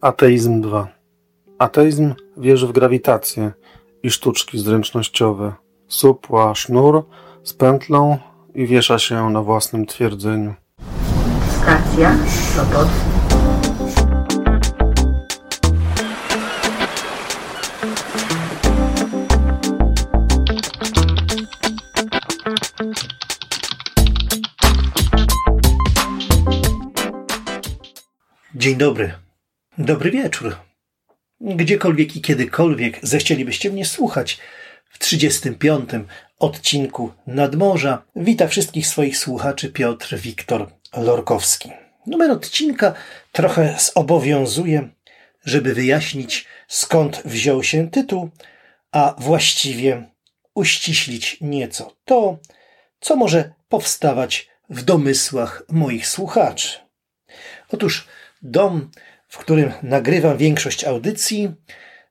Ateizm 2. Ateizm wierzy w grawitację i sztuczki zręcznościowe. Supła sznur z pętlą i wiesza się na własnym twierdzeniu. Stacja Sopot. Dzień dobry. Dobry wieczór. Gdziekolwiek i kiedykolwiek zechcielibyście mnie słuchać, w 35. odcinku Nadmorza wita wszystkich swoich słuchaczy Piotr Wiktor Lorkowski. Numer odcinka trochę zobowiązuje, żeby wyjaśnić skąd wziął się tytuł, a właściwie uściślić nieco to, co może powstawać w domysłach moich słuchaczy. Otóż dom, w którym nagrywam większość audycji,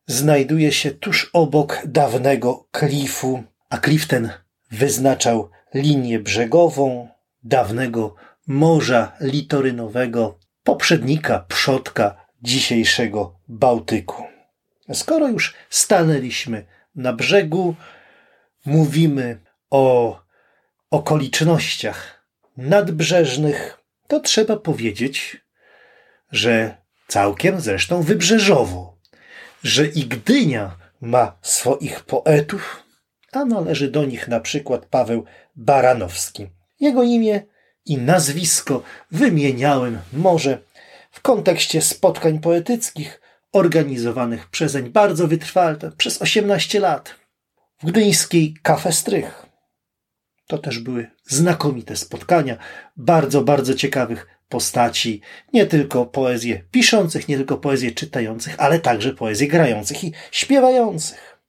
znajduje się tuż obok dawnego klifu, a klif ten wyznaczał linię brzegową dawnego morza litorynowego, poprzednika, przodka dzisiejszego Bałtyku. Skoro już stanęliśmy na brzegu, mówimy o okolicznościach nadbrzeżnych, to trzeba powiedzieć, że całkiem zresztą wybrzeżowo, że i Gdynia ma swoich poetów, a należy do nich na przykład Paweł Baranowski. Jego imię i nazwisko wymieniałem może w kontekście spotkań poetyckich organizowanych przezeń bardzo wytrwale przez 18 lat w gdyńskiej Kafe Strych. To też były znakomite spotkania, bardzo, bardzo ciekawych postaci, nie tylko poezję piszących, nie tylko poezję czytających, ale także poezję grających i śpiewających.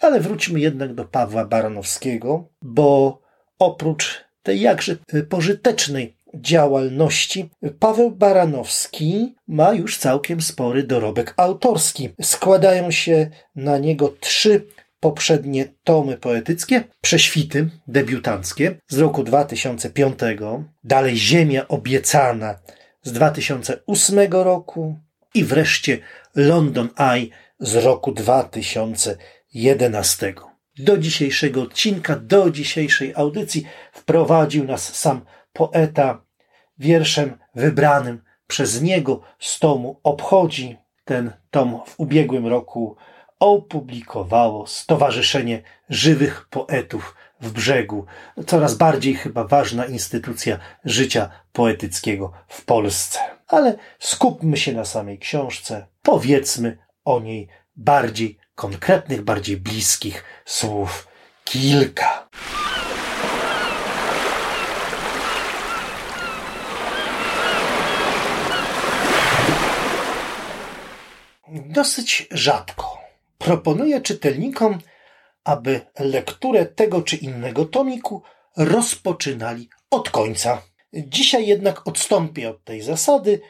Ale wróćmy jednak do Pawła Baranowskiego, bo oprócz tej jakże pożytecznej działalności, Paweł Baranowski ma już całkiem spory dorobek autorski. Składają się na niego trzy poprzednie tomy poetyckie, prześwity debiutanckie z roku 2005, dalej Ziemia obiecana z 2008 roku i wreszcie London Eye z roku 2011. Do dzisiejszego odcinka, do dzisiejszej audycji wprowadził nas sam poeta wierszem wybranym przez niego z tomu Obchodzi. Ten tom w ubiegłym roku opublikowało Stowarzyszenie Żywych Poetów w Brzegu. Coraz bardziej chyba ważna instytucja życia poetyckiego w Polsce. Ale skupmy się na samej książce. Powiedzmy o niej bardziej konkretnych, bardziej bliskich słów kilka. Dosyć rzadko proponuję czytelnikom, aby lekturę tego czy innego tomiku rozpoczynali od końca. Dzisiaj jednak odstąpię od tej zasady,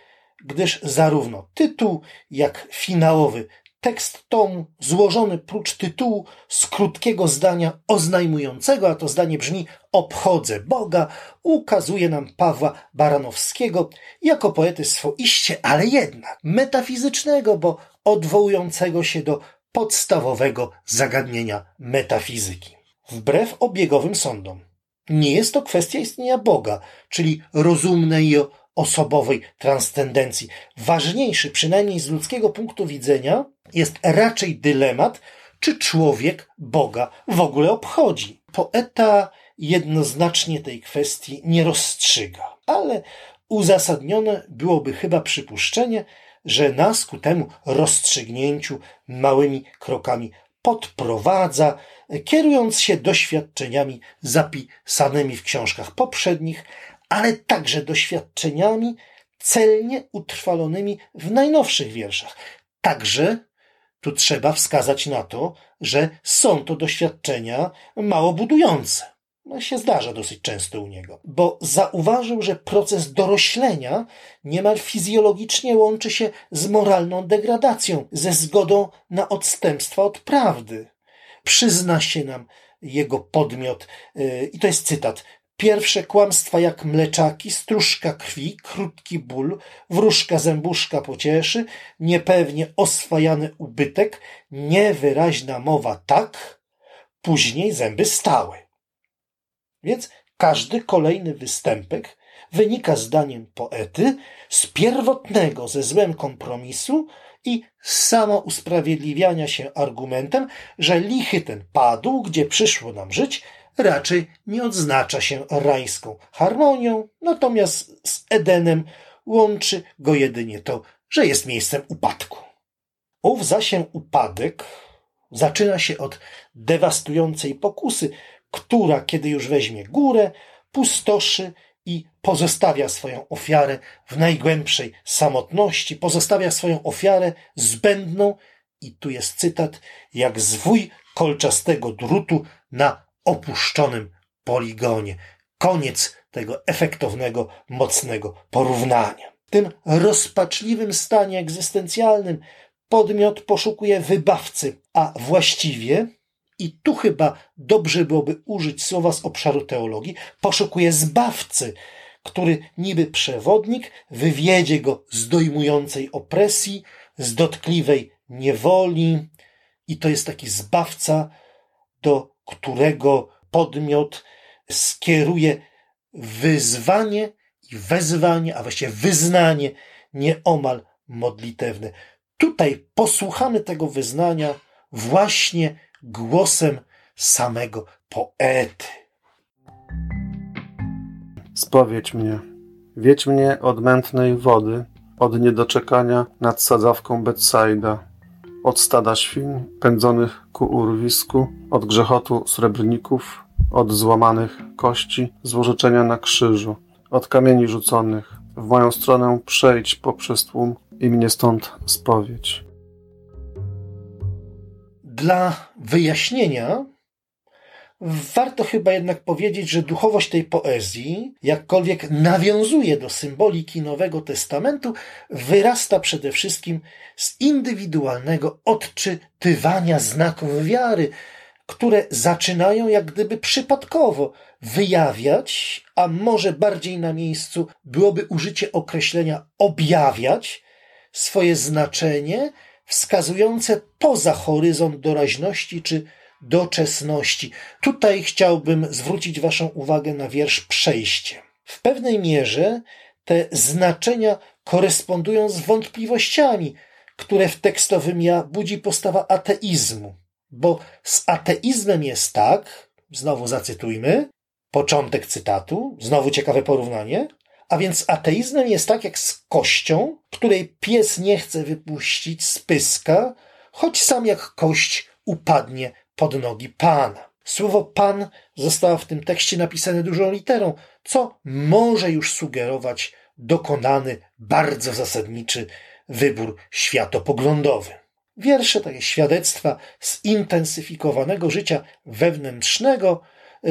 gdyż zarówno tytuł, jak finałowy tekst tomu, złożony prócz tytułu z krótkiego zdania oznajmującego, a to zdanie brzmi Obchodzę Boga, ukazuje nam Pawła Baranowskiego jako poety swoiście, ale jednak metafizycznego, bo odwołującego się do podstawowego zagadnienia metafizyki. Wbrew obiegowym sądom, nie jest to kwestia istnienia Boga, czyli rozumnej i osobowej transcendencji. Ważniejszy, przynajmniej z ludzkiego punktu widzenia, jest raczej dylemat, czy człowiek Boga w ogóle obchodzi. Poeta jednoznacznie tej kwestii nie rozstrzyga, ale uzasadnione byłoby chyba przypuszczenie, że nas ku temu rozstrzygnięciu małymi krokami podprowadza, kierując się doświadczeniami zapisanymi w książkach poprzednich, ale także doświadczeniami celnie utrwalonymi w najnowszych wierszach. Także tu trzeba wskazać na to, że są to doświadczenia mało budujące. No się zdarza dosyć często u niego, bo zauważył, że proces doroślenia niemal fizjologicznie łączy się z moralną degradacją, ze zgodą na odstępstwa od prawdy. Przyzna się nam jego podmiot, yy, i to jest cytat, Pierwsze kłamstwa jak mleczaki, stróżka krwi, krótki ból, wróżka zębuszka pocieszy, niepewnie oswajany ubytek, niewyraźna mowa tak, później zęby stały. Więc każdy kolejny występek wynika zdaniem poety z pierwotnego ze złem kompromisu i samo usprawiedliwiania się argumentem, że lichy ten padł, gdzie przyszło nam żyć, raczej nie odznacza się rajską harmonią, natomiast z Edenem łączy go jedynie to, że jest miejscem upadku. Ów zaś upadek zaczyna się od dewastującej pokusy, która, kiedy już weźmie górę, pustoszy i pozostawia swoją ofiarę w najgłębszej samotności, pozostawia swoją ofiarę zbędną, i tu jest cytat, jak zwój kolczastego drutu na opuszczonym poligonie. Koniec tego efektownego, mocnego porównania. W tym rozpaczliwym stanie egzystencjalnym podmiot poszukuje wybawcy, a właściwie i tu chyba dobrze byłoby użyć słowa z obszaru teologii, poszukuje zbawcy, który niby przewodnik wywiedzie go z dojmującej opresji, z dotkliwej niewoli i to jest taki zbawca, do którego podmiot skieruje wyzwanie i wezwanie, a właściwie wyznanie nieomal modlitewne. Tutaj posłuchamy tego wyznania właśnie głosem samego poety. Spowiedź mnie, wiedź mnie od mętnej wody, od niedoczekania nad sadzawką Betsaida, od stada świń pędzonych ku urwisku, od grzechotu srebrników, od złamanych kości, złożyczenia na krzyżu, od kamieni rzuconych. W moją stronę przejdź poprzez tłum i mnie stąd spowiedź. Dla wyjaśnienia warto chyba jednak powiedzieć, że duchowość tej poezji, jakkolwiek nawiązuje do symboliki Nowego Testamentu, wyrasta przede wszystkim z indywidualnego odczytywania znaków wiary, które zaczynają jak gdyby przypadkowo wyjawiać, a może bardziej na miejscu byłoby użycie określenia objawiać swoje znaczenie wskazujące poza horyzont doraźności czy doczesności. Tutaj chciałbym zwrócić Waszą uwagę na wiersz Przejście. W pewnej mierze te znaczenia korespondują z wątpliwościami, które w tekstowym ja budzi postawa ateizmu. Bo z ateizmem jest tak, znowu zacytujmy, początek cytatu, znowu ciekawe porównanie, a więc ateizmem jest tak jak z kością, której pies nie chce wypuścić z pyska, choć sam jak kość upadnie pod nogi Pana. Słowo Pan zostało w tym tekście napisane dużą literą, co może już sugerować dokonany, bardzo zasadniczy wybór światopoglądowy. Wiersze, takie świadectwa zintensyfikowanego życia wewnętrznego,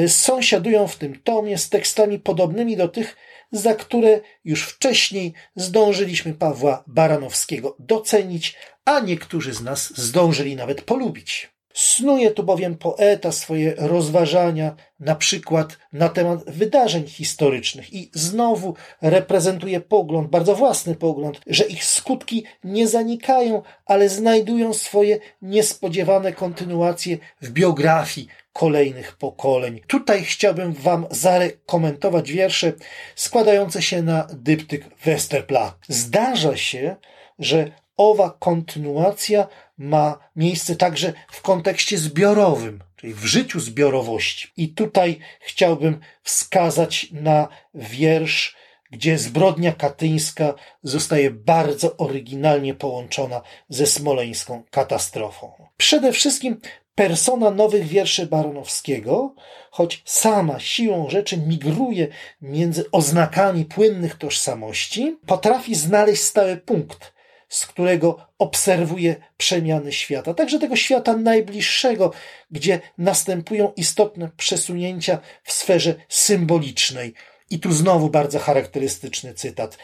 sąsiadują w tym tomie z tekstami podobnymi do tych, za które już wcześniej zdążyliśmy Pawła Baranowskiego docenić, a niektórzy z nas zdążyli nawet polubić. Snuje tu bowiem poeta swoje rozważania, na przykład na temat wydarzeń historycznych i znowu reprezentuje pogląd, bardzo własny pogląd, że ich skutki nie zanikają, ale znajdują swoje niespodziewane kontynuacje w biografii kolejnych pokoleń. Tutaj chciałbym Wam zarekomentować wiersze składające się na dyptyk Westerplatte. Zdarza się, że owa kontynuacja ma miejsce także w kontekście zbiorowym, czyli w życiu zbiorowości. I tutaj chciałbym wskazać na wiersz, gdzie zbrodnia katyńska zostaje bardzo oryginalnie połączona ze smoleńską katastrofą. Przede wszystkim persona nowych wierszy Baronowskiego, choć sama siłą rzeczy migruje między oznakami płynnych tożsamości, potrafi znaleźć stały punkt z którego obserwuje przemiany świata, także tego świata najbliższego, gdzie następują istotne przesunięcia w sferze symbolicznej. I tu znowu bardzo charakterystyczny cytat.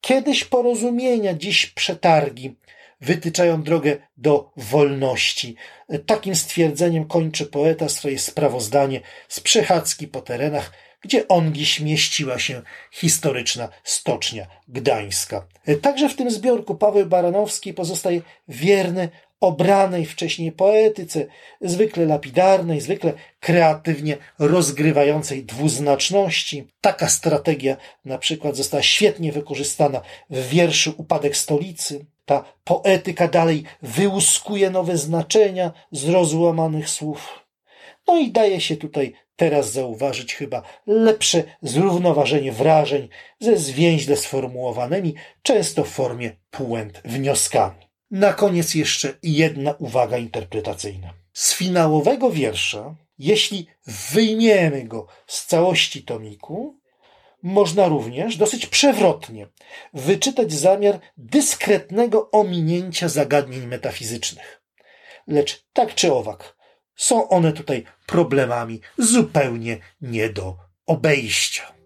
Kiedyś porozumienia, dziś przetargi wytyczają drogę do wolności. Takim stwierdzeniem kończy poeta swoje sprawozdanie z przechadzki po terenach gdzie ongiś mieściła się historyczna stocznia gdańska. Także w tym zbiorku Paweł Baranowski pozostaje wierny obranej wcześniej poetyce, zwykle lapidarnej, zwykle kreatywnie rozgrywającej dwuznaczności. Taka strategia na przykład została świetnie wykorzystana w wierszu Upadek stolicy. Ta poetyka dalej wyłuskuje nowe znaczenia z rozłamanych słów. No i daje się tutaj teraz zauważyć chyba lepsze zrównoważenie wrażeń ze zwięźle sformułowanymi, często w formie puent wnioskami. Na koniec jeszcze jedna uwaga interpretacyjna. Z finałowego wiersza, jeśli wyjmiemy go z całości tomiku, można również dosyć przewrotnie wyczytać zamiar dyskretnego ominięcia zagadnień metafizycznych. Lecz tak czy owak, są one tutaj problemami zupełnie nie do obejścia.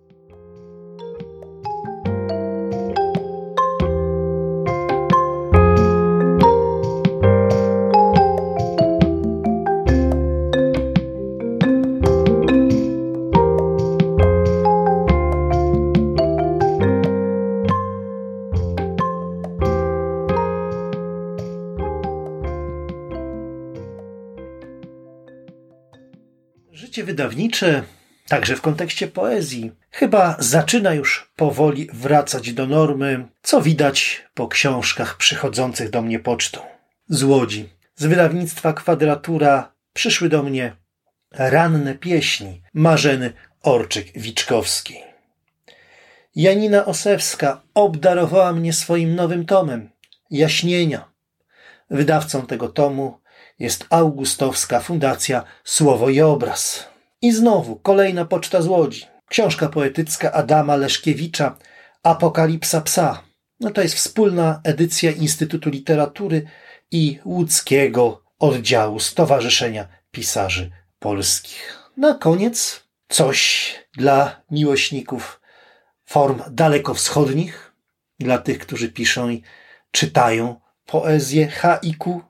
Wydawnicze, także w kontekście poezji, chyba zaczyna już powoli wracać do normy, co widać po książkach przychodzących do mnie pocztą. Z Łodzi, z wydawnictwa Kwadratura przyszły do mnie ranne pieśni Marzeny Orczyk-Wiczkowskiej. Janina Osewska obdarowała mnie swoim nowym tomem Jaśnienia. Wydawcą tego tomu jest Augustowska Fundacja Słowo i Obraz. I znowu kolejna poczta z Łodzi. Książka poetycka Adama Leszkiewicza Apokalipsa Psa. No to jest wspólna edycja Instytutu Literatury i łódzkiego oddziału Stowarzyszenia Pisarzy Polskich. Na koniec coś dla miłośników form dalekowschodnich, dla tych, którzy piszą i czytają poezję haiku,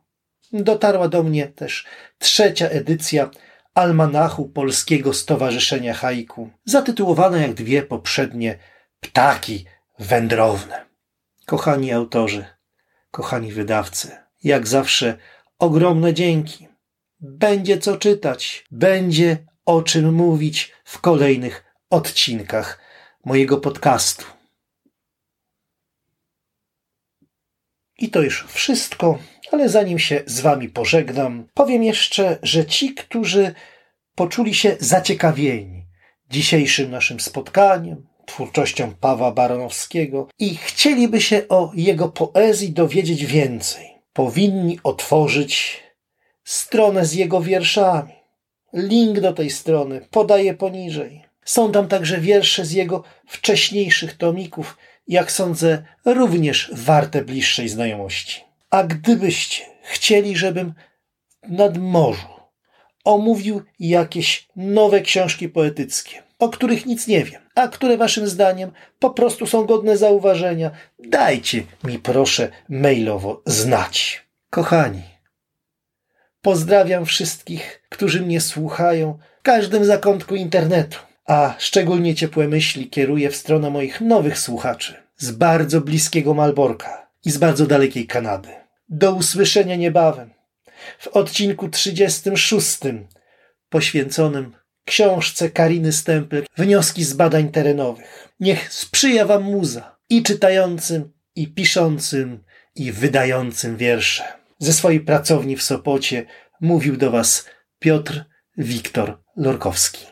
Dotarła do mnie też trzecia edycja Almanachu Polskiego Stowarzyszenia Haiku, zatytułowana jak dwie poprzednie Ptaki wędrowne. Kochani autorzy, kochani wydawcy, jak zawsze ogromne dzięki. Będzie co czytać, będzie o czym mówić w kolejnych odcinkach mojego podcastu. I to już wszystko. Ale zanim się z Wami pożegnam, powiem jeszcze, że ci, którzy poczuli się zaciekawieni dzisiejszym naszym spotkaniem, twórczością Pawła Baranowskiego i chcieliby się o jego poezji dowiedzieć więcej, powinni otworzyć stronę z jego wierszami. Link do tej strony podaję poniżej. Są tam także wiersze z jego wcześniejszych tomików, jak sądzę, również warte bliższej znajomości. A gdybyście chcieli, żebym nad morzu omówił jakieś nowe książki poetyckie, o których nic nie wiem, a które waszym zdaniem po prostu są godne zauważenia, dajcie mi proszę mailowo znać. Kochani, pozdrawiam wszystkich, którzy mnie słuchają w każdym zakątku internetu, a szczególnie ciepłe myśli kieruję w stronę moich nowych słuchaczy z bardzo bliskiego Malborka i z bardzo dalekiej Kanady. Do usłyszenia niebawem w odcinku 36 poświęconym książce Kariny Stempel Wnioski z badań terenowych. Niech sprzyja wam muza i czytającym, i piszącym, i wydającym wiersze. Ze swojej pracowni w Sopocie mówił do was Piotr Wiktor Lorkowski.